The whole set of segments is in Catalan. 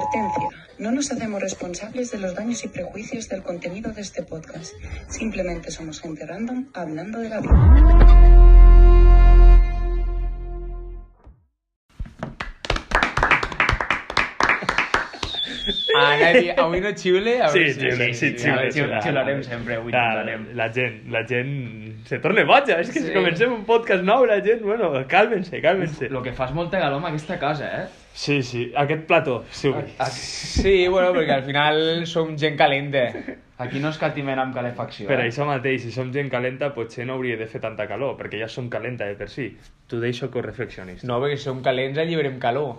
Advertencia. No nos hacemos responsables de los daños y prejuicios del contenido de este podcast. Simplemente somos gente random hablando de la vida. Ara, di- avui no xiule? A Sí, veure si- xiule, sí, a xiule. veure si- xiule. xiularem sempre, avui Clar, xiularem. La gent, la gent se torna boja. És que Sí. si comencem un podcast nou, la gent, bueno, càlmense, càlmense. Lo que fas molta galó amb aquesta casa, eh? Sí, sí, aquest plató, sí. Sí, bueno, perquè al final som gent calenta. Aquí no escatimem amb calefacció. Per eh? això mateix, si som gent calenta, potser no hauria de fer tanta calor, perquè ja som calenta de per si. T'ho deixo que ho reflexionis. No, perquè som calents alliberem calor.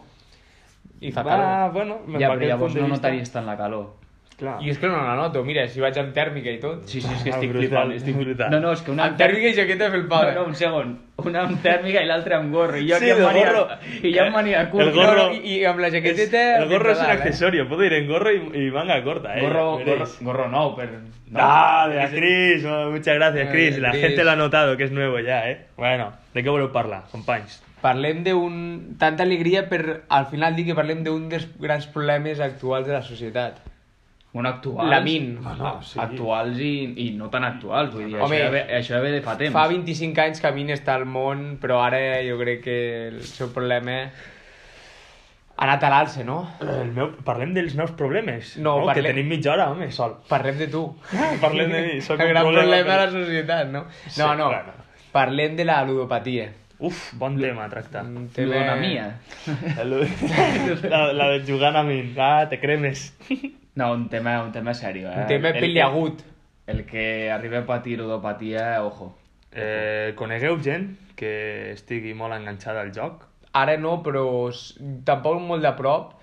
I fa Va, calor. bueno, Ja, però llavors no notaries tant la calor. Clar. I és que no la noto, mira, si vaig amb tèrmica i tot. Sí, sí, és que Ah, estic brutal, flipant. Estic... brutal. No, no, és que una... Amb tèrmica i jaqueta felpada. No, no, un segon. Una amb tèrmica i l'altra amb gorro. I jo Sí, aquí amb mania... gorro. I jo amb mania curt. El gorro- I, I amb la jaqueteta... el gorro es un dalt, eh? puedo ir en gorro y, y manga corta, eh. Gorro, veréis. gorro, gorro nou, per... Ah, de la Cris, oh, muchas gracias, Eh, Cris. La Cris. gente lo ha notado, que es nuevo ya, eh. Bueno, ¿de què voleu parlar, companys? Parlem d'un... Tanta alegria per al final dir que parlem d'un dels grans problemes actuals de la societat. Bueno, actuals... La min. Bueno, sí. Actuals i, i no tan actuals, vull dir, Home, això, ja ve, això ja ve de fa temps. Fa 25 anys que Min està al món, però ara jo crec que el seu problema ha anat a l'alça, no? El meu... Parlem dels meus problemes. No, Que parlem- tenim mitja hora, home, sol. Parlem de tu. Parlem de mi, soc el un gran problema problema, de la societat, no? Sí, no, no. bueno. Parlem de la ludopatia. Uf, bon tema a tractar. Un Ludonomia. mia. la, la de jugant a mi. Ah, te cremes. No, un tema, un tema serio, eh? Un tema El peliagut. Que, el que arriba a patir ludopatia, ojo. Eh, conegueu gent que estigui molt enganxada al joc? Ara no, però tampoc molt de prop,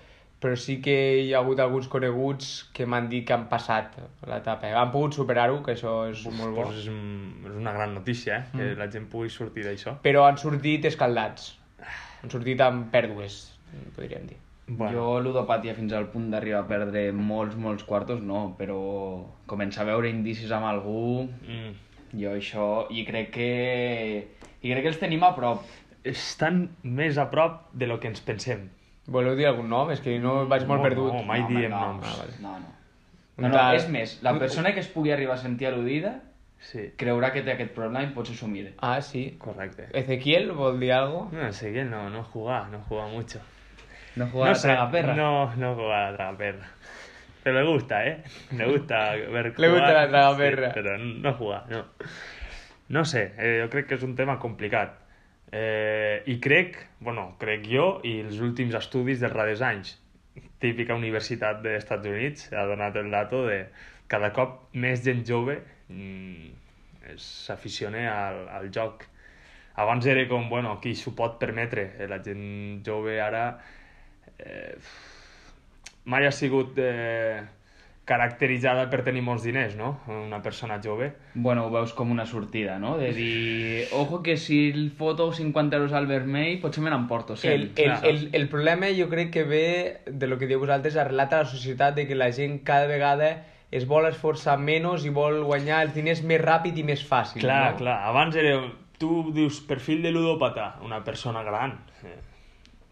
però sí que hi ha hagut alguns coneguts que m'han dit que han passat l'etapa. Han pogut superar-ho, que això és molt bo. Doncs és, és una gran notícia, eh? Que la gent pugui sortir d'això. Però han sortit escaldats. Han sortit amb pèrdues, podríem dir. Bueno. Jo ludopatia fins al punt d'arribar a perdre molts, molts quartos, no, però començar a veure indicis amb algú, Mm. jo això, i crec que... I crec que els tenim a prop. Estan més a prop de lo que ens pensem. Voleu dir algun nom? És que no vaig molt No, perdut. no, mai home, diem no, noms. Ah, vale. No, no. No, no, tal- és més, la persona que es pugui arribar a sentir al·ludida Sí, creurà que té aquest problema i pot s'assumir. Ah, sí. correcte. Ezequiel vol dir algo? No quién no, no juega, no juega mucho. No jugar a sé, tragaperra. No, no juega a la tragaperra. Pero le gusta, ¿eh? Le gusta ver Le gusta la tragaperra. sí, pero no juega, no. No sé, eh, jo crec que és un tema complicat. Eh, I crec, bueno, crec jo, i els últims estudis dels darrers anys, típica universitat dels Estats Units, ha donat el dato de cada cop més gent jove mm, s'aficiona al, al joc. Abans era com, bueno, qui s'ho pot permetre. Eh, La gent jove ara eh, mai ha sigut eh, caracteritzada per tenir molts diners, no? Una persona jove. Bueno, ho veus com una sortida, no? De dir, ojo que si el foto 50 euros al vermell, potser me n'emporto El, 100. el, clar. el, el problema jo crec que ve de lo que diu vosaltres, arrelat a la societat de que la gent cada vegada es vol esforçar menys i vol guanyar els diners més ràpid i més fàcil. Clar, no? clar. Abans era... Tu dius perfil de ludòpata, una persona gran. Eh,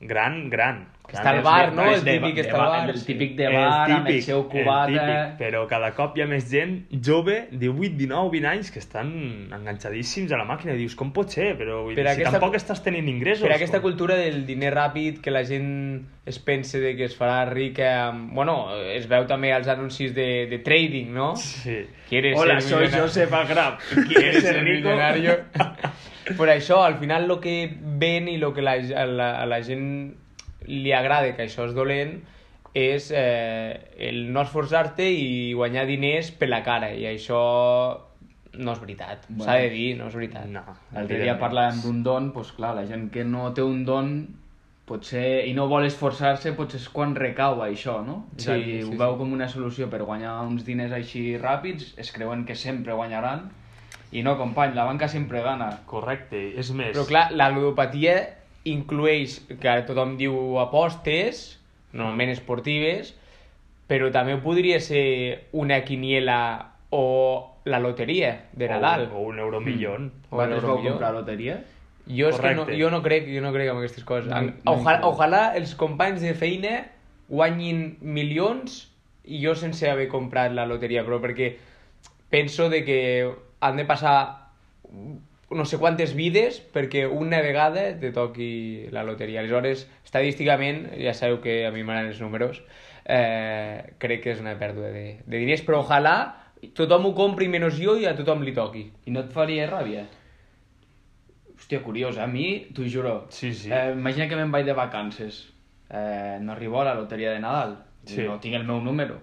Gran, gran. Que està al bar, no? El típic que està al bar, bar. El típic de El bar, amb el típic, seu el cubat. típic, però cada cop hi ha més gent jove, 18, 19, 20 anys, que estan enganxadíssims a la màquina. I dius, com pot ser? Però vull Per dir, si aquesta- tampoc estàs tenint ingressos. Per aquesta com- cultura del diner ràpid, que la gent es pense de que es farà rica... Amb... Bueno, es veu també als anuncis de, de trading, no? Sí. ¿Quieres Hola, soy millonario? Joseph Agrap. ¿Quieres ser millonario? Per això, al final, el que ven i el que la, a, la, a la gent li agrada, que això és dolent, és eh, el no esforçar-te i guanyar diners per la cara. I això no és veritat. Bueno. S'ha de dir, no és veritat. No, L'altre dia parlàvem d'un don, doncs clar, la gent que no té un don potser, i no vol esforçar-se, potser és quan recau això, no? és a Sí, dir, sí, ho veu com una solució per guanyar uns diners així ràpids, es creuen que sempre guanyaran, i no, company, la banca sempre gana. Correcte, és més... Però clar, la ludopatia inclueix, que tothom diu apostes, normalment esportives, però també podria ser una quiniela o la loteria de Nadal. O, o un euromillón. O Vosaltres vau comprar loteria? Jo, és que no, jo no crec, jo no crec en aquestes coses. No, no ojalà, ojalà els companys de feina guanyin milions i jo sense haver comprat la loteria, però perquè penso de que han de passar no sé quantes vides perquè una vegada te toqui la loteria. Aleshores, estadísticament, ja sabeu que a mi m'agraden els números, eh, crec que és una pèrdua de, de diners, però ojalà tothom ho compri menys jo i a tothom li toqui. I no et faria ràbia? Hòstia, curiós, a mi, t'ho juro. Sí, sí. Eh, imagina que me'n vaig de vacances. Eh, no arribo a la loteria de Nadal. Sí. No tinc el meu número.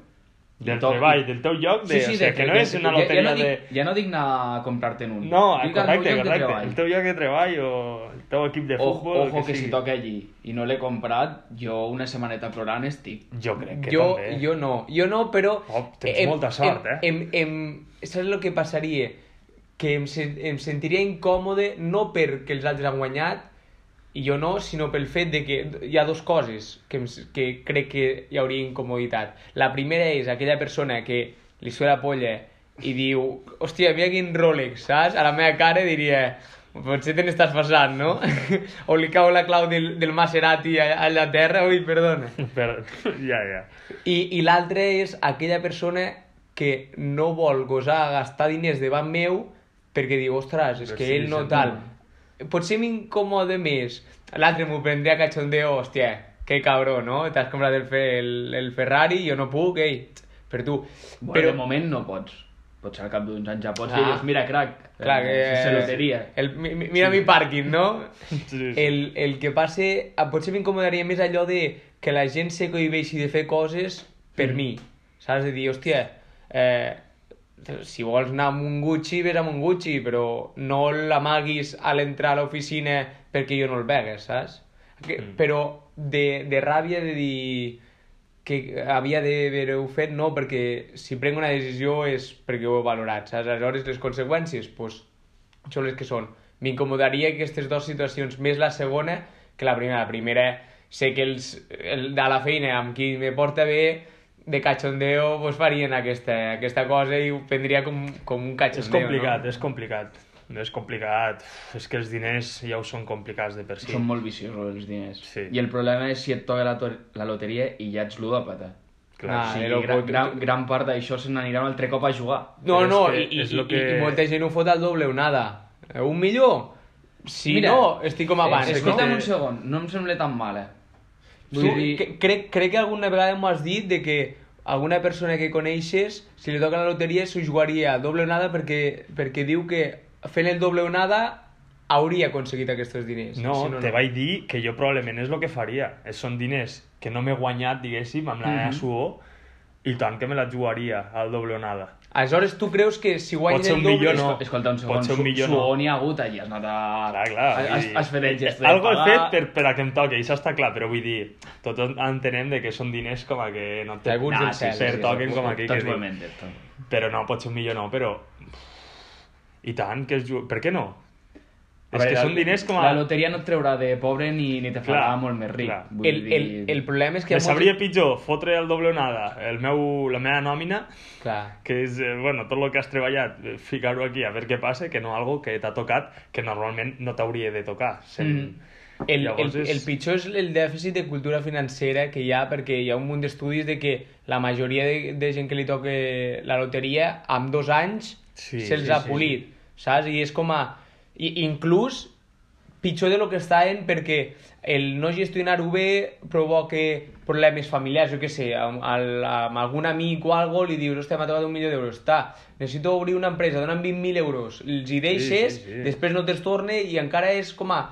Del treball, del lloc, de, o sigui, que no és una ja- loteria ja, no de... Ja no dic anar a comprar-te'n un. No, dic correcte, de correcte. El lloc de treball o el teu equip de Ojo, futbol, ojo el que, que, si toca allí i no l'he comprat, jo una setmaneta plorant estic. Jo crec que jo, també. jo no, jo no, però... Oh, tens molta sort, em, eh? Em, em, saps el que passaria? Que em, em sentiria incòmode no perquè els altres han guanyat i jo no, sinó pel fet de que hi ha dues coses que, que crec que hi hauria incomoditat. La primera és aquella persona que li sua la polla i diu hòstia, mira quin Rolex, saps? A la meva cara diria potser te n'estàs passant, no? o li cau la clau del, del Maserati allà, a terra, ui, perdona. Però, ja, ja. I, i l'altre és aquella persona que no vol gosar gastar diners davant meu perquè diu, ostres, és que ell no tal. Potser m'incomoda més. L'altre m'ho prendria cachondeo, hòstia, que cabró, no? T'has comprat el, el, el Ferrari, jo no puc, ei, per tu. Bueno, Però, de moment no pots. Potser al cap d'uns anys ja pots. Ah. Dius, mira, crac, clar, que... eh, sense loteria. El, mi- mi- mira mi pàrquing, no? Sí, sí. El, el que passe... Potser m'incomodaria més allò de que la gent se cohibeixi de fer coses per Mm. mi. Saps? De dir, hòstia, eh, si vols anar amb un Gucci, vés amb un Gucci, però no l'amaguis a l'entrar a l'oficina perquè jo no el vegues, saps? Que, Mm. Però de, de ràbia de dir que havia d'haver-ho fet, no, perquè si prenc una decisió és perquè ho he valorat, saps? Aleshores, les conseqüències, doncs, són les que són. M'incomodaria aquestes dues situacions, més la segona que la primera. La primera, sé que els, el, de la feina amb qui me porta bé, de cachondeo, pues, farien aquesta, aquesta cosa i ho prendria com, com un cachondeo, És complicat, no? és complicat. És complicat. És que els diners ja ho són complicats de per si. Són molt viciosos els diners. Sí. I el problema és si et toca la, to- la loteria i ja ets ludòpata. Clar, Ah, o sigui, era gran, el- gran, gran part d'això se n'anirà un altre cop a jugar. No, Però no, és i, que i, és lo i, que- i molta gent ho fot al doble o nada. Eh, Un milió? Si Mira, no, estic com abans, no? Escolta'm que- un segon, no em sembla tan mala. Tu, Vull dir... que, crec, crec que alguna vegada m'ho has dit de que alguna persona que coneixes, si li toca la loteria, s'ho jugaria doble o nada perquè, perquè diu que fent el doble o nada hauria aconseguit aquests diners. No, si te vaig dir que jo probablement és el que faria. Són diners que no m'he guanyat, diguéssim, amb la meva Mhm. suor, i tant que me la jugaria al doble o nada. Aleshores, tu creus que si ser el doble... és no. Escolta, un segon, Pot ser un su- millor, suor no. n'hi ha hagut, allà has anat a... Clar, clar. Has, has fet el gest de Algo pagar. fet per, per a que em toqui, això està clar, però vull dir, tots entenem de que són diners com a que no Caiguts del Nah, cel, per sí, toquen sí, com que Tots ho hem entès. Però no, pot ser un millor no, però... I tant, que juga... Per què no? A és veure, que són diners com a... La loteria no et treurà de pobre ni, ni te farà Clar, molt més ric. clar. Vull El, dir... el, el problema és que... Me sabria molta- pitjor fotre el doble o nada, el meu, la meva nòmina, Clar. que és, eh, bueno, tot el que has treballat, eh, ficar-ho aquí a veure què passa, que no algo que t'ha tocat, que normalment no t'hauria de tocar. Sent... Mm. El, el, és- el pitjor és el dèficit de cultura financera que hi ha, perquè hi ha un munt d'estudis de que la majoria de, de gent que li toca la loteria, amb dos anys, Sí, se'ls sí, ha sí. polit, saps? I és com a... I, inclús pitjor de lo que estaven perquè el no gestionar-ho bé provoca problemes familiars, jo què sé, amb, amb algun amic o algo li dius, hòstia, m'ha tocat un milió d'euros, està, necessito obrir una empresa, dona'm 20.000 euros, els hi deixes, sí, sí. després no te'ls torne i encara és com a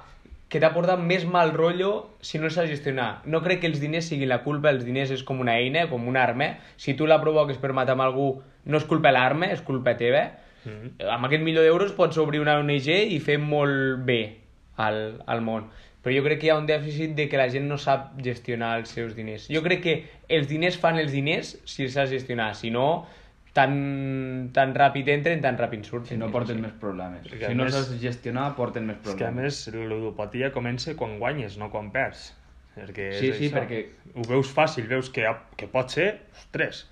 que t'ha portat més mal rotllo si no saps gestionar. No crec que els diners siguin la culpa, els diners és com una eina, com una arma. Si tu la provoques per matar amb algú, no és culpa l'arma, és culpa teva. Mhm. Amb aquest milió d'euros pots obrir una ONG i fer molt bé al, al món. Però jo crec que hi ha un dèficit de que la gent no sap gestionar els seus diners. Jo crec que els diners fan els diners si els saps gestionar. Si no, tan, tan ràpid entren, tan ràpid surten. Si no porten més problemes. Perquè Si no més- saps gestionar, porten més És que a problemes. més l'udopatia comença quan guanyes, no quan perds. Perquè és Sí, sí, això. perquè- Ho veus fàcil, veus que, que pot ser, ostres,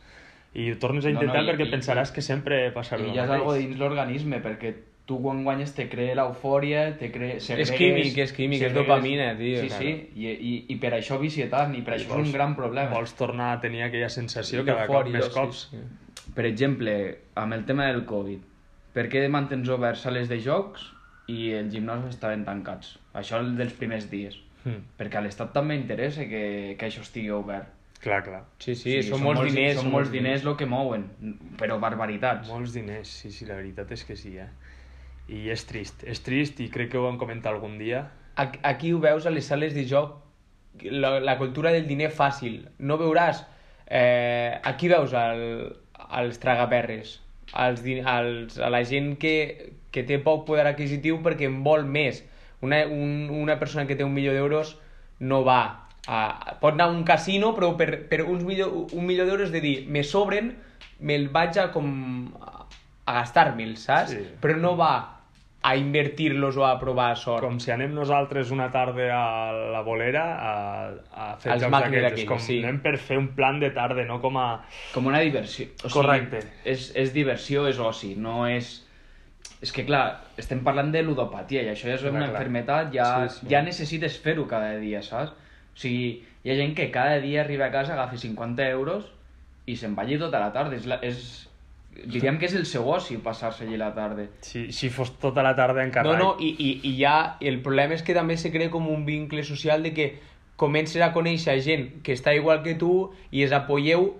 i ho tornes a No, no, intentar i- perquè i- pensaràs que sempre passarà I el ja és mateix. algo dins l'organisme, perquè tu quan guanyes te crea l'eufòria, te crea... segregues- químic, és químic, és segregues- dopamina, tio, Sí, sí, i, i, i per això vicietat, i per això és un gran problema. Vols tornar a tenir aquella sensació cada cop més sí, cops. sí. Per exemple, amb el tema del Covid, per què mantens oberts sales de jocs i els gimnasos estaven tancats? Això el dels primers dies. Mm. Perquè a l'Estat també interessa que, que això estigui obert. Clar, clar. Sí, sí, són, molts diners. Són molts diners el que mouen, però barbaritats. Molts diners, sí, sí, la veritat és que sí, eh? I és trist, és trist i crec que ho vam comentar algun dia. Aquí ho veus a les sales de joc, la, la cultura del diner fàcil. No veuràs... Eh, aquí veus el, els tragaperres, els, els, a la gent que, que té poc poder adquisitiu perquè en vol més. Una, un, una persona que té un milió d'euros no va a, pot anar a un casino però per, per uns milió, un milió d'euros de dir me sobren, me'l vaig a com a, gastar-me'l, saps? Sí. Però no va a invertir-los o a provar sort. Com si anem nosaltres una tarda a la bolera a, a fer Als jocs d'aquests. Aquelles, com sí. anem per fer un plan de tarda, no com a... Com una diversió. O Correcte. És, és diversió, és oci, no és... És que, clar, estem parlant de ludopatia i això ja és una clar. enfermetat, ja, Sí, sí. ja necessites fer-ho cada dia, saps? O sigui, hi ha gent que cada dia arriba a casa, agafa 50 euros i se'n va allí tota la tarda. És, la, és, diríem que és el seu oci passar-se allí la tarda. Si, si fos tota la tarda en carrer. No, no, i, i, i ja el problema és que també se crea com un vincle social de que comences a conèixer gent que està igual que tu i es apoyeu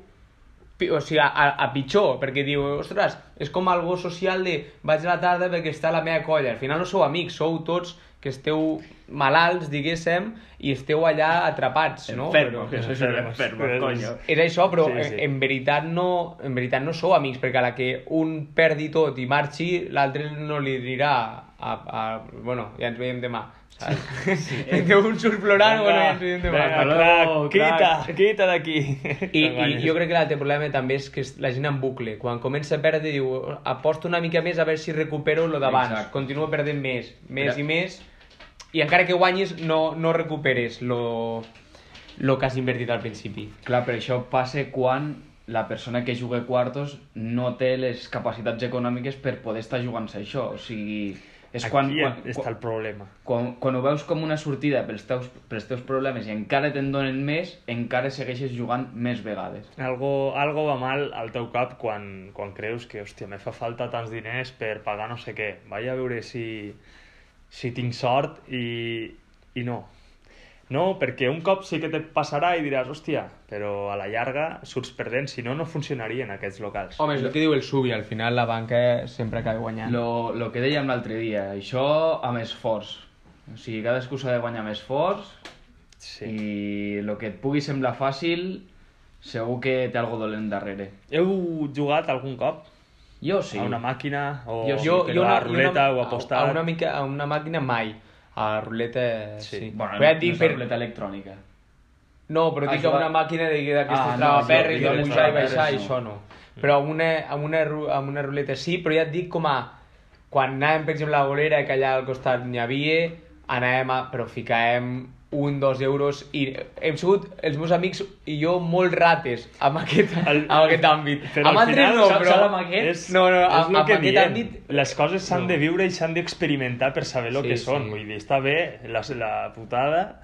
o sigui, a, a pitjor, perquè diu, ostres, és com algo social de vaig a la tarda perquè està la meva colla. Al final no sou amics, sou tots que esteu malalts, diguéssim, i esteu allà atrapats, no? Enfermos, que Però- sois un enfermo, coño. és això, però Sí, sí, sí. sí. en veritat no en veritat no sou amics, perquè a la que un perdi tot i marxi, l'altre no li dirà a, a, bueno, ja ens veiem demà, saps? Sí. que un surt plorant, bueno, ja ens demà. Crac, luego, quita, quita d'aquí. I, I jo crec que l'altre problema també és que la gent en bucle. Quan comença a perdre, diu, aposto una mica més a veure si recupero lo d'abans. Continuo perdent més, més Però- i més, i encara que guanyis no, no recuperes lo, lo que has invertit al principi. Clar, però això passa quan la persona que juga quartos no té les capacitats econòmiques per poder estar jugant-se això. O sigui, és Aquí quan, quan, està el problema. quan, quan ho veus com una sortida pels teus, pels teus problemes i encara te'n donen més, encara segueixes jugant més vegades. Algo, algo va mal al teu cap quan, quan creus que, hòstia, me fa falta tants diners per pagar no sé què. Vaig a veure si, si tinc sort i, i no. No, perquè un cop sí que te passarà i diràs, hòstia, però a la llarga surts perdent, si no, no funcionarien aquests locals. Home, és el que diu el Subi, al final la banca sempre acaba guanyant. Lo, lo que dèiem l'altre dia, això amb esforç. O sigui, cadascú s'ha de guanyar amb esforç Sí. i el que et pugui semblar fàcil segur que té algo dolent darrere. Heu jugat algun cop Jo sí. a una màquina o Jo sí, jo, jo a una, ruleta jo o una, apostar? A una, mica, a una màquina mai. A la ruleta, sí. Sí. Bueno, però ja et no dic per... ruleta electrònica. No, però Ah, dic que jugar- una màquina de- d'aquestes Ah, ah, no, travaperres, jo de pujar i baixar, no. això no. Però amb una, amb, una, amb una ruleta sí, però ja et dic com a... Quan anàvem, per exemple, a la bolera, que allà al costat n'hi havia, anàvem a... però ficàvem un, dos euros i hem sigut els meus amics i jo molt rates amb aquest, El- amb aquest àmbit. Però amb al altres no, però... amb aquest? És, No, no, és amb- el amb que aquest diem. àmbit- Les coses s'han No. de viure i s'han d'experimentar per saber el Sí, que són. sí. Vull dir, està bé, la, la putada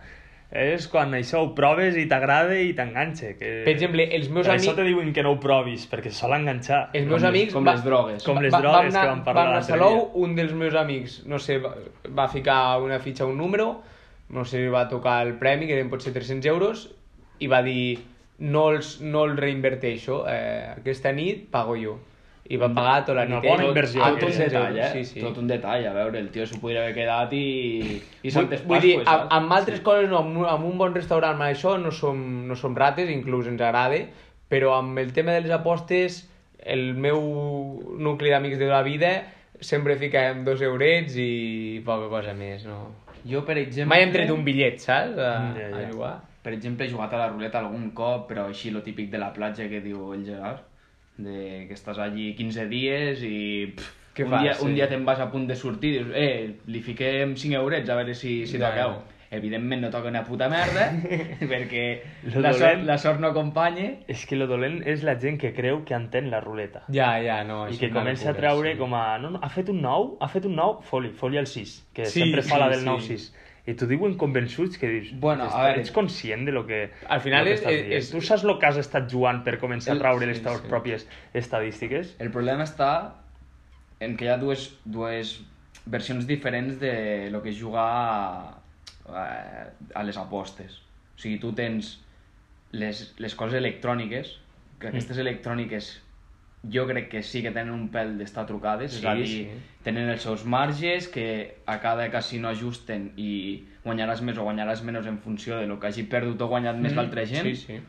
és quan això ho proves i t'agrada i t'enganxa. Que... Per exemple, els meus per amics- això te diuen que no ho provis, perquè sol enganxar. Els meus Com amics... com va- les drogues. Com les va- drogues vam que anar, vam parlar Vam a l'altre Salou, dia. un dels meus amics, no sé, va, va ficar una fitxa, un número, no sé, va tocar el premi, que eren potser 300 euros, i va dir, no els, no el reinverteixo, eh, aquesta nit pago jo. I va pagar tota la Una nit. bona inversió, a Tot un els detall, eh? Sí, sí. Tot un detall, a veure, el tio s'ho podria haver quedat i... I Vull, vull dir, amb, amb altres coses no, amb, un- amb un bon restaurant amb això no som, no som rates, inclús ens agrada, però amb el tema de les apostes, el meu nucli d'amics de la vida sempre ficàvem dos eurets i poca cosa més, no? Jo, per exemple... Mai hem tret un bitllet, saps? A, Ja, ja. a jugar. Per exemple, he jugat a la ruleta algun cop, però així lo típic de la platja que diu el Gerard, de que estàs allí 15 dies i pff, Què un, fas, dia, un sí. dia te'n vas a punt de sortir i dius, eh, li fiquem 5 eurets a veure si, si Ja, t'acabo. Evidentment no toca una puta merda, perquè Lo la sort, dolent- la sort no acompanya, És que lo dolent és la gent que creu que entén la ruleta. Ja, ja, no. I que comença a treure sí. com a... No, no, ha fet un 9, ha fet un 9, foli, foli al 6, que Sí, sempre fa sí, la del sí. 9-6. I t'ho diuen convençuts que dius, Bueno, a veure- ets conscient de lo que, Al final lo que és- estàs és- Tu saps lo que has estat jugant per començar El- a traure les sí, teves sí. pròpies estadístiques? el problema està en que hi ha dues, dues versions diferents de lo que és jugar a, a, les apostes. O sigui, tu tens les, les coses electròniques, que aquestes electròniques jo crec que sí que tenen un pèl d'estar trucades, és a Sí, dir, sí. tenen els seus marges que a cada casino ajusten i guanyaràs més o guanyaràs menys en funció de lo que hagi perdut o guanyat més l'altra gent. Sí, sí.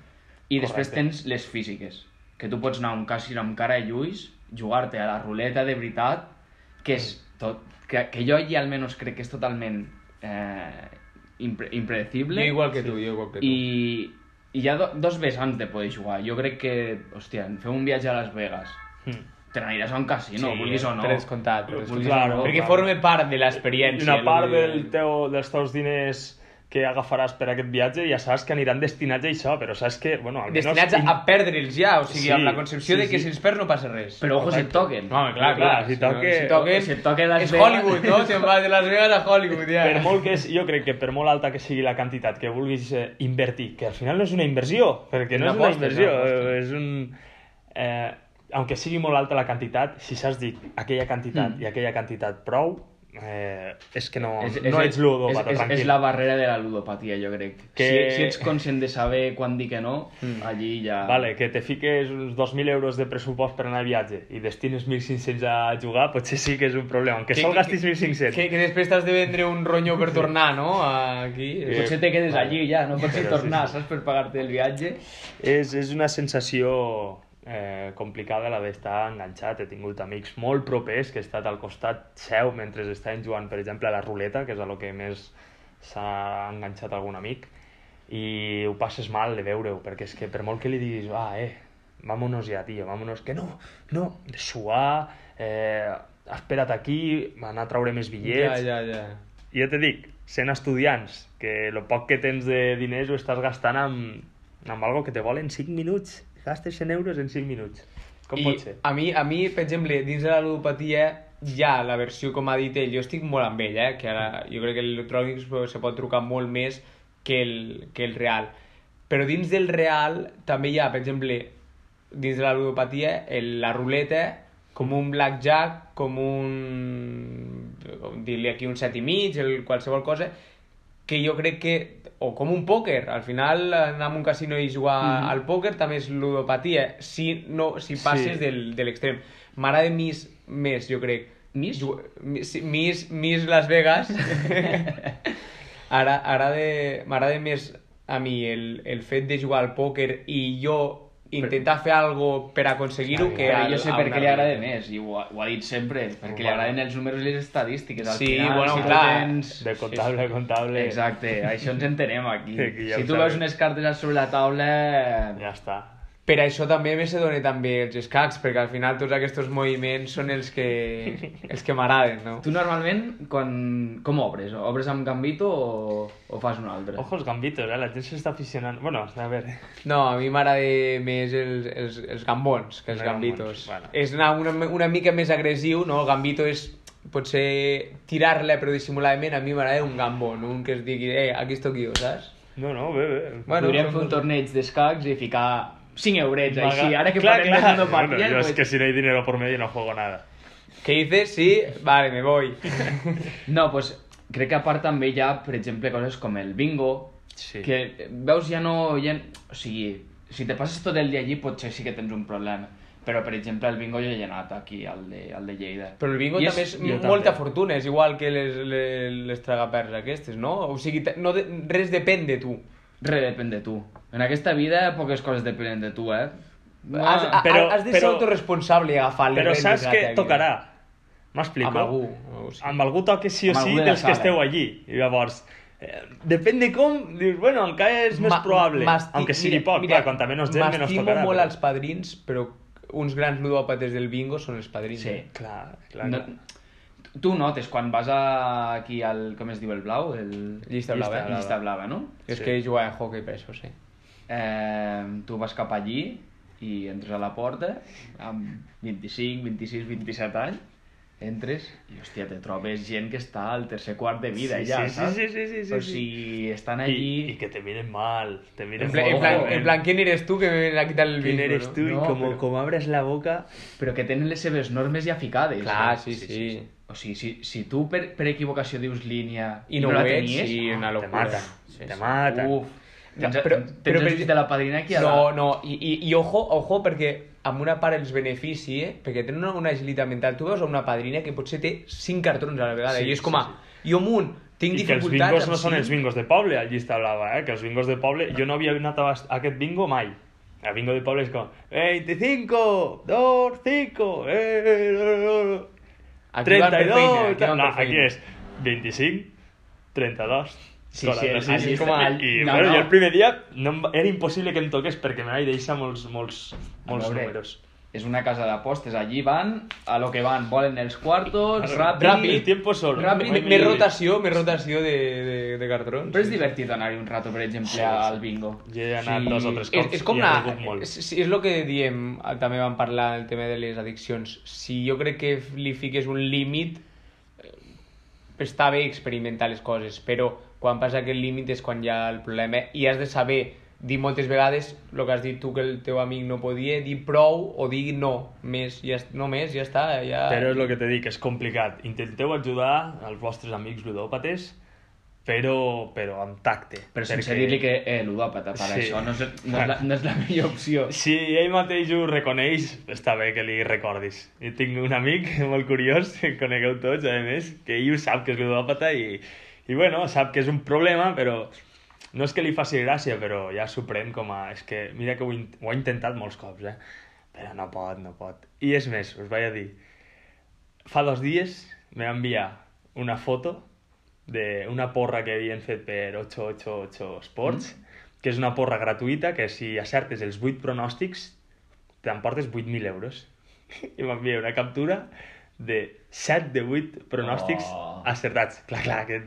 I després Correcte. tens les físiques, que tu pots anar a un casino amb cara i ulls, jugar-te a la ruleta de veritat, que és tot... Que, que jo ja almenys crec que és totalment eh, impre impredecible. Jo igual que tu, jo igual que tu. I, i hi ha do, dos vessants de poder jugar. Jo crec que, hòstia, fer un viatge a Las Vegas, Mm. te n'aniràs a un casino, Sí, vulguis o no. descomptat. Claro, o no. Perquè clar. forma part de l'experiència. una part del teu, dels teus diners que agafaràs per aquest viatge ja saps que aniran destinats a això, però saps que, bueno, almenys... Destinats a, a perdre'ls ja, o sigui, Sí, amb la concepció sí, de que sí. si els perds no passa res. Però ojo si et toquen. No, home, clar, clar. Si no- toque- si toquen, si et toque Las és Vegas- Hollywood, no? Te'n vas de Las Vegas a Hollywood, ja. Per molt que és, jo crec que per molt alta que sigui la quantitat que vulguis eh, invertir, que al final no és una inversió, perquè no Una és una aposta, inversió, aposta. eh, és un... Eh, aunque sigui molt alta la quantitat, si s'has dit aquella quantitat Mm. i aquella quantitat prou, eh, és que no, És- no és- ets ludòpata, és, és, tranquil. és la barrera de la ludopatia, jo crec. Que- Si, si ets conscient de saber quan dir que no, Mm. allí ja... Vale, que te fiques uns 2.000 euros de pressupost per anar a viatge i destines 1.500 a jugar, potser sí que és un problema. Aunque Que- sol que- gastis 1.500. Que, que després t'has de vendre un ronyo per tornar, no? Aquí. Eh, Potser te quedes vale. allí ja, no pots Però sí, tornar, sí. saps, per pagar-te el viatge. És, és una sensació eh, complicada la d'estar enganxat. He tingut amics molt propers que he estat al costat seu mentre estaven jugant, per exemple, a la ruleta, que és a lo que més s'ha enganxat algun amic, i ho passes mal de veure-ho, perquè és que per molt que li diguis, ah, eh, vámonos ja, tio, vámonos, que no, no, suar, eh, espera't aquí, anar a traure més Ja, bitllets, ja, ja. i jo te dic, sent estudiants, que el poc que tens de diners ho estàs gastant amb, amb algo que te volen 5 minuts. Gastes 100 euros en 5 minuts. Com I pot ser? A mi, a mi, per exemple, dins de la ludopatia, ja la versió, com ha dit ell, jo estic molt amb ell, eh? que ara jo crec que l'electrònic se pot trucar molt més que el, que el real. Però dins del real també hi ha, per exemple, dins de la ludopatia, el, la ruleta com un blackjack, com un... dir-li aquí un set i mig, el, qualsevol cosa, que jo crec que o com un pòquer, al final anar a un casino i jugar Mhm. al pòquer també és ludopatia, si, no, si passes Sí. del, de l'extrem. M'agrada més, més, jo crec. Més? Ju- sí, Més, més Las Vegas. Ara, ara de, m'agrada més a mi el, el fet de jugar al pòquer i jo intentar fer algo per aconseguir-ho que Però jo sé per què li agrada més, i ho, ha- ho ha dit sempre, perquè li agraden els números i les estadístiques. Al Sí, final, bueno, si tu clar. Tens... De comptable a comptable. Exacte, això ens entenem aquí. Aquí ja si ho tu sabem. veus unes cartes sobre la taula... Ja està. Per això també me se dona també els escacs, perquè al final tots aquests moviments són els que, els que m'agraden, no? Tu normalment, quan... com obres? Obres amb Gambito o, o fas un altre? Ojo els gambitos, eh? La gent s'està aficionant... Bueno, a veure... No, a mi m'agrada més els, els, els gambons que els Els gambitos. gambons, bueno. És anar una, una mica més agressiu, no? El gambito és potser tirar-la però dissimuladament. A mi m'agrada un gambon, un que es digui, eh, aquí estoy jo, saps? No, no, bé, bé. Bueno, Podríem fer un torneig d'escacs i ficar 5 eurets, Maga- així. Ara que Clar, parlem clar. de ludopatia... Bueno, yo es pues- que si no hay dinero por medio no juego nada. ¿Qué dices? Sí, vale, me voy. No, pues, crec que a part també hi ha, per exemple, coses com el bingo, Sí. que veus ja no... Ja... O sigui, si te passes tot el dia allí potser sí que tens un problema. Però, per exemple, el bingo jo hi he anat aquí, al de, al de Lleida. Però el bingo I també és jo molta també. fortuna, és igual que les, les, les tragaperts aquestes, no? O sigui, no res depèn de tu. Re depèn de tu. En aquesta vida poques coses depenen de tu, eh? Has, Ah, però, has de ser però- autoresponsable i agafar les Però saps que tècnica. tocarà. M'explico? Amb algú. O sigui, amb algú toque sí o Amb sí algú de dels que sala. esteu allí. I llavors, eh, depèn de com, dius, bueno, encara és més Ma- probable, m'esti- aunque sigui mira, poc, mira, clar, quanta menys gent, menys M'estimo tocarà. molt però- els padrins, però uns grans ludòpates del bingo són els padrins. Sí. eh? Clar, clar, no, clar. Tu notes quan vas a, aquí al... com es diu el blau? El... Llista blava, Llista, eh? llista blava, no? És Sí. que jugat a hockey per això, sí. Eh, tu vas cap allí i entres a la porta amb 25, 26, 27 anys entres i, hòstia, te trobes gent que està al tercer quart de vida Sí, ja, sí, sí, saps? sí, sí, sí, sí, O sí. sigui, estan I, allí... I que te miren mal, te miren En plan, en plan, en plan, ¿quién eres tú que me viene a quitar el ¿Quién eres tú? No, y como, pero- como abres la boca... Però que tenen les seves normes ja ficades. Clar, no? sí, sí. O sigui, si, si tu per, per equivocació dius línia I no, la ho ets, tenies, sí, una te matan, Sí, te sí. matan. uf, tens, Però- però, tens però el per- dit de la padrina aquí a No, la... no, i, i, i ojo, ojo, perquè amb una part els benefici, eh? perquè tenen una, una agilitat mental. Tu veus a una padrina que potser té 5 cartrons a la vegada, Sí, i és com a, sí, jo amunt, tinc I que els bingos no són els bingos de poble, al llista blava, eh? Que els bingos de poble... Jo no havia anat a aquest bingo mai. El bingo de poble és com... 25, 2, 5, eh, Aquí van per 32... feina, aquí no, aquí és 25, 32... Sí, sí, el- 46, allí com a... I, no, bueno, no. jo el primer dia no era impossible que em toqués perquè me vaig deixar molts, molts, molts números. És una casa d'apostes, allí van a lo que van, volen els quartos, ràpid... Ràpid. Tiempo solo. Ràpid, No Més rotació, més rotació de, de, de cartrons. Però és divertit anar-hi un rato, per exemple, Sí, sí. al bingo. Jo he anat dos o tres És, cops és com i he una... És, és el que diem, també vam parlar el tema de les addiccions. Si jo crec que li fiques un límit, eh, està bé experimentar les coses, però quan passa aquest límit és quan hi ha el problema i has de saber dir moltes vegades el que has dit tu que el teu amic no podia, dir prou o dir no, més, ja, no més, ja està. Ja... Però és el que te dic, és complicat. Intenteu ajudar als vostres amics ludòpates, però, però amb tacte. Però sense perquè- dir-li que eh, ludòpata, per Sí. això no és, no, és la, no és la millor opció. Si ell mateix ho reconeix, està bé que li recordis. Jo tinc un amic molt curiós, que conegueu tots, a més, que ell ho sap que és ludòpata i, i bueno, sap que és un problema, però no és que li faci gràcia, però ja s'ho pren com a... És que mira que ho, in- ho ha intentat molts cops, eh? Però no pot, no pot. I és més, us vaig a dir, fa dos dies me va enviar una foto d'una porra que havien fet per 888 Sports, que és una porra gratuïta que si acertes els 8 pronòstics t'emportes 8.000 euros. I m'envia una captura de 7 de 8 pronòstics Oh. acertats. Clar, clar, que...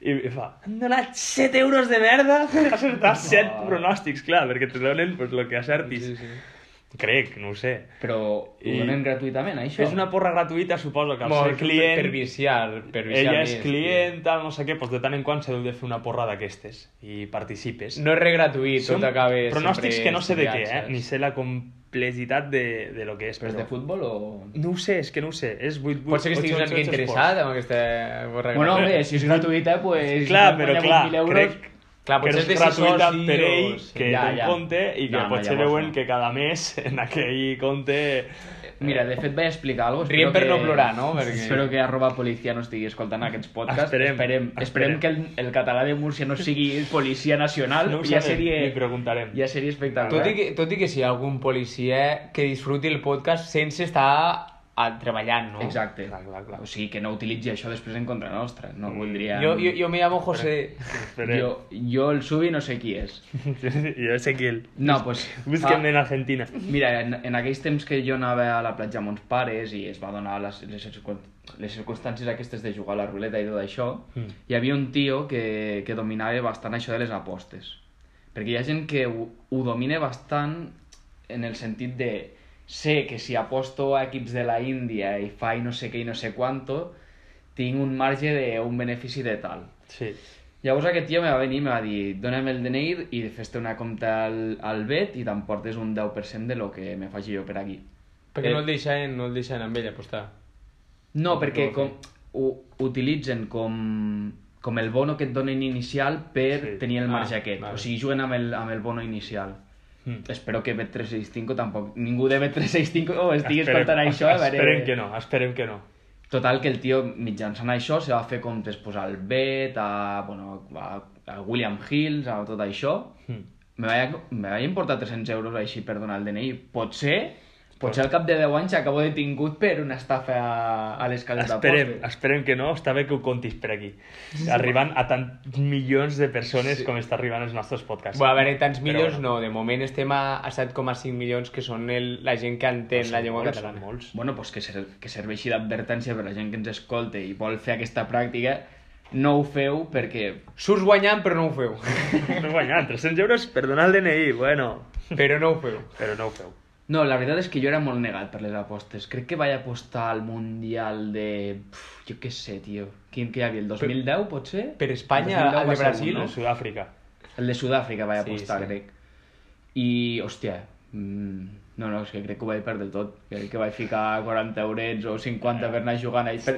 I i fa, han donat 7 euros de merda per acertar 7 Oh. pronòstics, clar, perquè te donen pues, lo que acertis. Sí, sí. Crec, no ho sé. Però ho I- donen gratuïtament, això? És una porra gratuïta, suposo que al ser client... Per viciar, per viciar Ella més, és client, tal, no sé què, doncs de tant en quant s'ha de fer una porra d'aquestes i participes. No és re gratuït, Són tot acaba pronòstics que no sé de què, eh? ni sé la complexitat de, de lo que és. Però és de futbol o...? No ho sé, és que no ho sé. És 8, 8, Pot ser que estiguis una mica interessat amb aquesta borra Bueno, hombre, si és gratuïta, pues... Clar, si però clar, 1.000 euros, crec Clar, que potser és és gratuïta soci per o- ell, que Ja, té un ja. compte i que No, no, potser llavors veuen no. que cada mes en aquell compte... Mira, de fet vaig explicar alguna cosa. Riem per espero no plorar, no? Perquè- Espero que arroba policia no estigui escoltant aquests podcasts. Esperem, esperem, esperem esperem. que el, el català de Múrcia no sigui policia nacional. No ho ja sabem, seria, li preguntarem. ja seria espectacular. Tot i, que, tot i que si hi ha algun policia que disfruti el podcast sense estar a, treballant, no? Exacte. Clar, clar, clar. O sigui, que no utilitzi això després en contra nostra. No voldria... Jo, jo, jo me llamo José... Esperem. jo, jo el Subi no sé qui és. jo sé qui el... No, pues... Busquem fa- en Argentina. Mira, en, en aquells temps que jo anava a la platja amb uns pares i es va donar les, les, les circumstàncies aquestes de jugar a la ruleta i tot això, Mm. hi havia un tio que, que dominava bastant això de les apostes. Perquè hi ha gent que ho, ho domina bastant en el sentit de sé que si aposto a equips de la Índia i faig no sé què i no sé quanto, tinc un marge d'un benefici de tal. Sí. Llavors aquest tio me va venir i me va dir dona'm el DNI i fes-te una compta al, al BET i t'emportes un 10% de lo que me faci jo per aquí. Perquè Eh, no el deixaven, no el deixaven amb ell apostar. No, Com perquè com, ho utilitzen com, com el bono que et donen inicial per Sí. tenir el marge Ah, aquest. vale. O sigui, juguen amb el, amb el bono inicial. Mm. Espero que Bet365 tampoc... Ningú de Bet365 oh, estigui Esperem- escoltant això. A veure... Esperem que no, esperem que no. Total, que el tio, mitjançant això, se va fer comptes pues, al Bet, a, bueno, a, a William Hills, a tot això. Mm. Me vaig, me vaig importar 300 euros així per donar el DNI. Potser, Potser al cap de 10 anys acabo detingut per una estafa a, a les cases Esperem, d'apostes. esperem que no, està bé que ho contis per aquí. Arribant a tants milions de persones com està arribant els nostres podcasts. Bueno, a veure, tants Però milions bueno. no, de moment estem a, a 7,5 milions que són el, la gent que entén Són la llengua molts, catalana. molts. Bueno, pues que, ser, que serveixi d'advertència per la gent que ens escolta i vol fer aquesta pràctica, no ho feu perquè... Surts guanyant però no ho feu. No guanyant 300 euros per donar el DNI, bueno. però no ho feu. Però no ho feu. No, la veritat és que jo era molt negat per les apostes. Crec que vaig apostar al Mundial de... Pff, jo què sé, tio. Quin que hi havia? El 2010, potser? Per Espanya, El 2010 al va de Brasil, un, No? Sud-àfrica. El de Sud-àfrica vaig Sí, apostar, sí. crec. I, hòstia, mm, no, no, és que crec que ho vaig perdre tot. Crec que vaig ficar 40 eurets o 50 per anar jugant ahí. Per,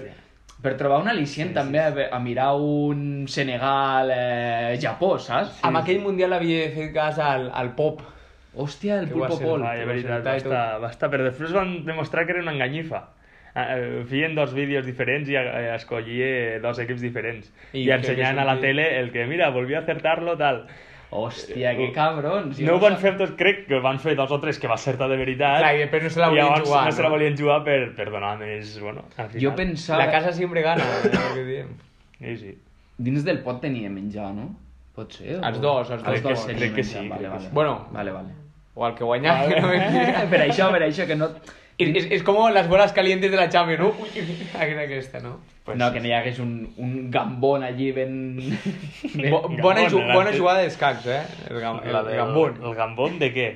per trobar un al·licient també a, ve- a mirar un Senegal-Japó, saps? Amb aquell mundial havia fet cas al, al pop. Hòstia, el Que pulpo pol. Vai, que va veritat, va tot. estar, va estar, però després van demostrar que era una enganyifa. Ah, eh, Feien dos vídeos diferents i eh, escollia dos equips diferents. I I, què a la tele el que, mira, volvia acertar-lo, tal. Hòstia, que cabrons. Jo No ho van fer tots, crec que van fer dos o tres que va acertar de veritat. Clar, i després no se la i volien llavors jugar, no se la no? volien jugar per, per donar més, bueno, al final. Jo pensava... La casa sempre gana, eh, el que diem. Sí, sí. Dins del pot tenia menjar, no? Pot ser? o- Els dos, els dos. que crec que menjar, sí, Vale, que vale. sí. Bueno. Vale, vale. O al que guanyava. que no me- per això, això, que no... és, és, és com les bolas calientes de la Champions, no? Ui, Aquesta, no? Pues no, sí. que no hi hagués un, un gambón allí ben... ben... Bo, bona, ju bona jugada d'escacs, eh? El, gam el, el gambón. El gambón de què?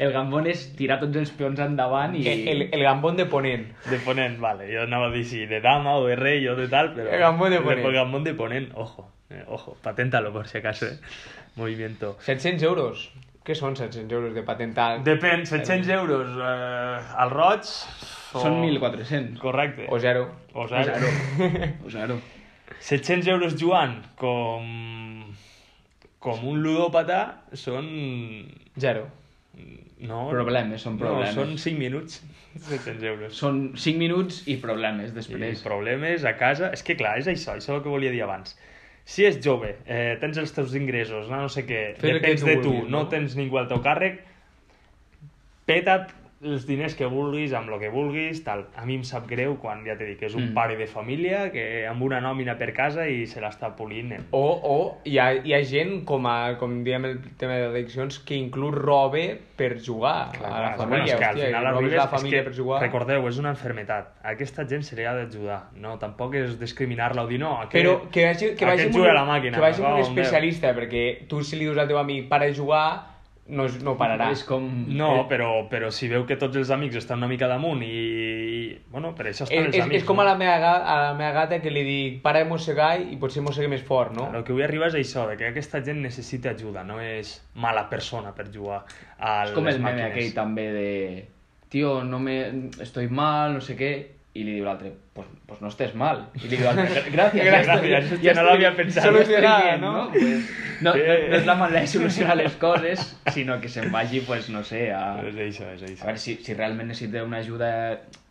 El gambón és tirar tots els peons endavant i... El, el, gambón de ponent. De ponent, vale. Jo anava a dir si de dama o de rei o de tal, pero... El gambón de ponent. El gambón de ponent, ojo. Eh, ojo, paténtalo por si acaso, eh. Movimiento. 700 euros. Què són 700 euros de patentar? Depèn, 700 euros eh, al roig... O... Són 1.400. Correcte. O zero. O zero. O zero. 700 euros jugant com... com un ludòpata són... Zero. No, Problemes, són problemes. No, són 5 minuts. 700 euros. Són 5 minuts i problemes I després. problemes a casa... És que clar, és això, això és el que volia dir abans. Si és jove, eh, tens els teus ingressos, no, no sé què, que depens de tu, no? no? tens ningú al teu càrrec, peta't els diners que vulguis, amb el que vulguis, tal. A mi em sap greu quan, ja t'he dit, que és un Mm. pare de família que amb una nòmina per casa i se l'està polint. eh. O, o hi, ha, hi ha gent, com, a, com diem el tema d'addiccions, que inclús robe per jugar Clar, a la clar, família. bueno, és que al final arribes, la és família que, per jugar. recordeu, és una enfermetat. A aquesta gent se li ha d'ajudar. No, tampoc és discriminar-la o dir no, aquest, Però que vagi, que vagi aquest un, a la màquina. que vagi un veu. especialista, perquè tu si li dius al teu amic para de jugar, no, no pararà. És com... No, però, però si veu que tots els amics estan una mica damunt i... bueno, per això estan És, els és, amics. és com a la, meva, a la meva gata que li dic para de mossegar i potser mossegue més fort, no? El que vull arribar és això, de que aquesta gent necessita ajuda, no és mala persona per jugar a És com les el meme màquines. aquell també de... Tio, no me... estoy mal, no sé què... I li diu l'altre, pues, pues no estés mal. I li diu l'altre, gràcies. Gràcies, ja hòstia, ja no estoy- l'havia pensat. ja Solucionada, no? no? Pues, no, no, és la manera de solucionar les coses, sinó que se'n vagi, pues, no sé, a... És això, és A això. veure, si, si realment necessita una ajuda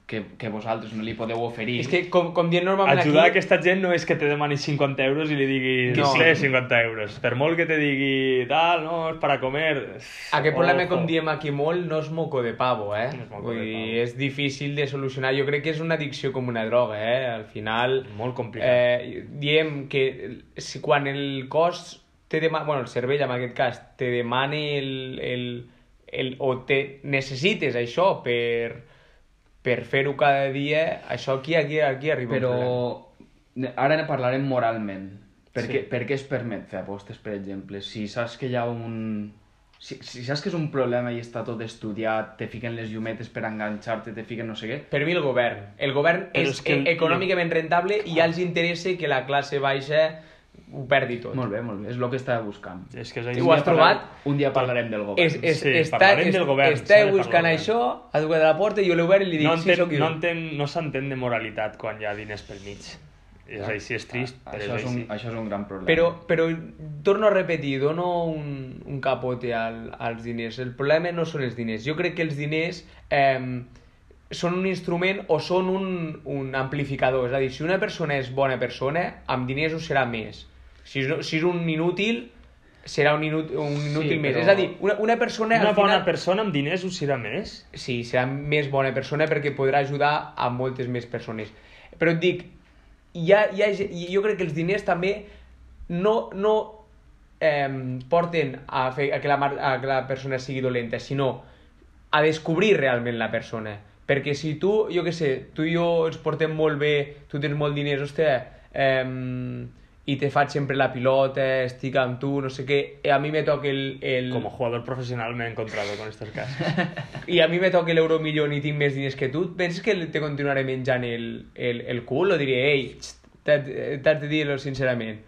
que, que vosaltres no li podeu oferir... És que, com, com diem normalment Ajudar aquí... aquesta gent no és que te demani 50 euros i li diguis, No. sé, 50 euros. Per molt que te digui, tal, no, és para comer... Aquest problema, com diem aquí molt, no és moco de pavo, eh? No és moco Vull de dir, pavo. és difícil de solucionar. Jo crec que és una addicció com una droga, eh? Al final... Molt complicat. Eh, diem que si quan el cos te demana... Bueno, el cervell, en aquest cas, te demana el... el, el o te necessites això per, per fer-ho cada dia, això aquí, aquí, aquí arriba. Però ara ne parlarem moralment. Per, Sí. què, per què es permet fer apostes, per exemple? Si saps que hi ha un... Si, si saps que és un problema i està tot estudiat, te fiquen les llumetes per enganxar-te, te fiquen no sé què... Per mi el govern. El govern Però és, és que econòmicament rentable i ja els interessa que la classe baixa ho perdi tot. Molt bé, molt bé, és el que estava buscant. És que és Sí, això. ho has trobat? Un dia parlarem del govern. És, és, Sí, està, parlarem és, del govern, Està de buscant del això, ha a la porta i jo l'he obert i li dic, No, sí, entén, sóc jo. no, entén, no s'entén de moralitat quan hi ha diners pel mig. És així, és trist, però això, és és un, així. això és un gran problema. Però, però torno a repetir, dono un, un capote al, als diners. El problema no són els diners. Jo crec que els diners eh, són un instrument o són un, un amplificador. És a dir, si una persona és bona persona, amb diners ho serà més. Si és, si és un inútil, serà un, inútil, un inútil Sí, més. però- És a dir, una, una persona... Una bona final, persona amb diners ho serà més? Sí, serà més bona persona perquè podrà ajudar a moltes més persones. Però et dic, hi ha, hi ha, jo crec que els diners també no, no eh, porten a, fer, a, que la, a que la persona sigui dolenta, sinó a descobrir realment la persona. Perquè si tu, jo que sé, tu i jo ens portem molt bé, tu tens molt diners, hòstia, eh, i te faig sempre la pilota, estic amb tu, no sé què, i a mi me toca el... el... Como jugador profesional me he encontrado con estos casos. i a mi me toca l'euromillón i tinc més diners que tu, penses que te continuaré menjant el, el, el cul o diré, ei, t'haig de dir-lo sincerament,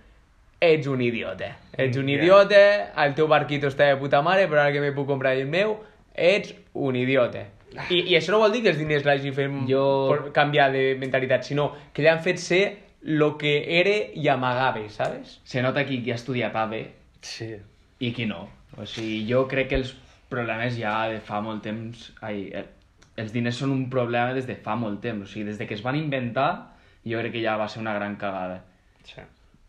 ets un idiota. Ets un Ja. idiota, el teu barquito està de puta mare, però ara que me puc comprar el meu, ets un idiota. I, I això no vol dir que els diners l'hagi fet Jo- canviar de mentalitat, sinó que l'han fet ser lo que era i amagava, ¿sabes? Se nota qui, qui ha estudiat AVE Sí. i qui no. O sigui, jo crec que els problemes ja de fa molt temps... Ai, els diners són un problema des de fa molt temps. O sigui, des de que es van inventar, jo crec que ja va ser una gran cagada. sí.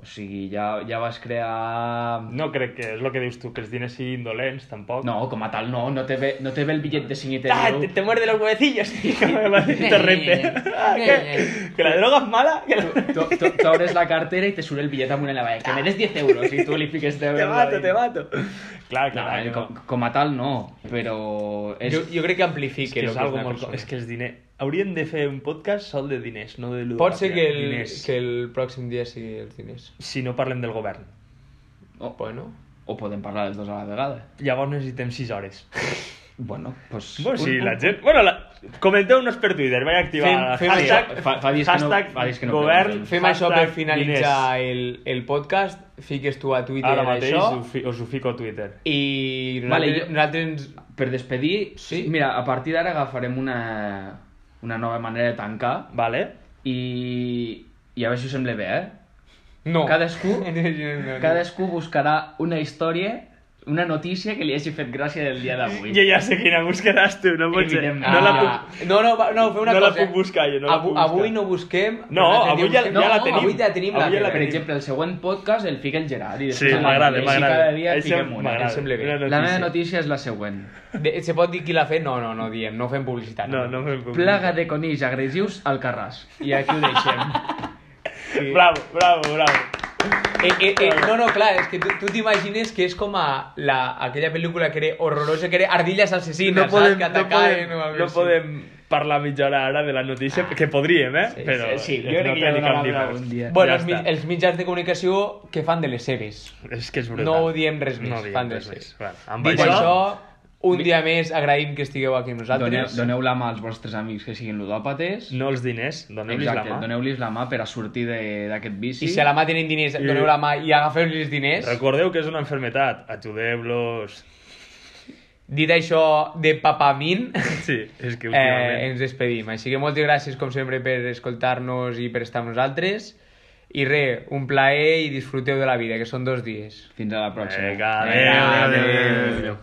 O sigui, ja, ja vas crear... No crec que és el que dius tu, que els diners siguin dolents, tampoc. No, com a tal no, no te ve, no te ve el bitllet de 5 i te Ah, diu... te, te muerde los huevecillos, maldito torrente. Ah, que, que la droga es mala. Que la... Tu, tu, tu obres la cartera i te surt el bitllet amunt en la valla. Que me des 10 euros i tu li fiques 10 Te mato, te mato. Clar, No, clar. eh, no. com, com a tal no, però... És... Jo, jo crec que És amplifica que lo és que és algo una molt... És que els diners... Hauríem de fer un podcast sol de diners, no de ludopàtia. Pot ser que el, Diners. que el pròxim dia sigui els diners. Si no parlem del govern. O, Bueno, o podem parlar dels dos a la vegada. Llavors necessitem 6 hores. Bueno, pues... Bueno, un- si un- la gent... Bueno, la... comenteu-nos per Twitter, vaig activar Fem- fem hashtag, això. Fa- fa dies que no- hashtag fa dies que no govern, preguntem. fem això per hashtag finalitzar diners. el, el podcast, fiques tu a Twitter Ara mateix això, ho fi- us ho fico a Twitter. i Vale, nosaltres, jo- nosaltres. Per despedir, Sí. mira, a partir d'ara agafarem una, una nova manera de tancar Vale? i, i a veure si us sembla bé, eh? No. Cadascú- No, no, no. Cadascú buscarà una història, una notícia que li hagi fet gràcia del dia d'avui. Jo ja sé quina buscaràs tu, no pot ser. No la Ah, puc... no, no, va- no, fem una no la cosa. puc buscar, jo no la puc buscar. Avui no busquem... No, avui ja- busquem- ja la No, tenim. Avui ja tenim la Avui ja la. Per exemple, el següent podcast el fica el Gerard i Sí, m'agrada, així m'agrada. cada dia Això fiquem una. em sembla bé. Una La meva notícia és la següent. De, se pot dir qui l'ha fet? No, no, no diem, no fem publicitat. No, no fem publicitat. Plaga de conills agressius al Carràs. I aquí ho deixem. Bravo, bravo, bravo. Eh, eh, eh, no, no, clar, és que tu, tu t'imagines que és com a la, aquella pel·lícula que era horrorosa, que era Ardilles assassines, No podem, saps? Que no atacaven podem, o algo no així. podem parlar mitja hora ara de la notícia, que podríem, eh? Sí, Però sí, jo no crec que ja donarà algun dia. Bueno, Ja els, mi- els mitjans de comunicació que fan de les seves. És que és brutal. No diem res més, No diem fan de les seves. Bueno, amb Dit això- això, un dia més agraïm que estigueu aquí amb Doneu, nosaltres. doneu la mà als vostres amics que siguin ludòpates. No els diners, doneu-los la mà. doneu-los la mà per a sortir de- d'aquest vici. I si a la mà tenen diners, I- doneu la mà i agafeu-li els diners. Recordeu que és una enfermetat, ajudeu-los. Dit això de papamin, Sí, és que eh, últimament... ens despedim. Així que moltes gràcies, com sempre, per escoltar-nos i per estar amb nosaltres. I res, un plaer i disfruteu de la vida, que són dos dies. Fins a la pròxima. Vinga, adéu, adéu. Adéu.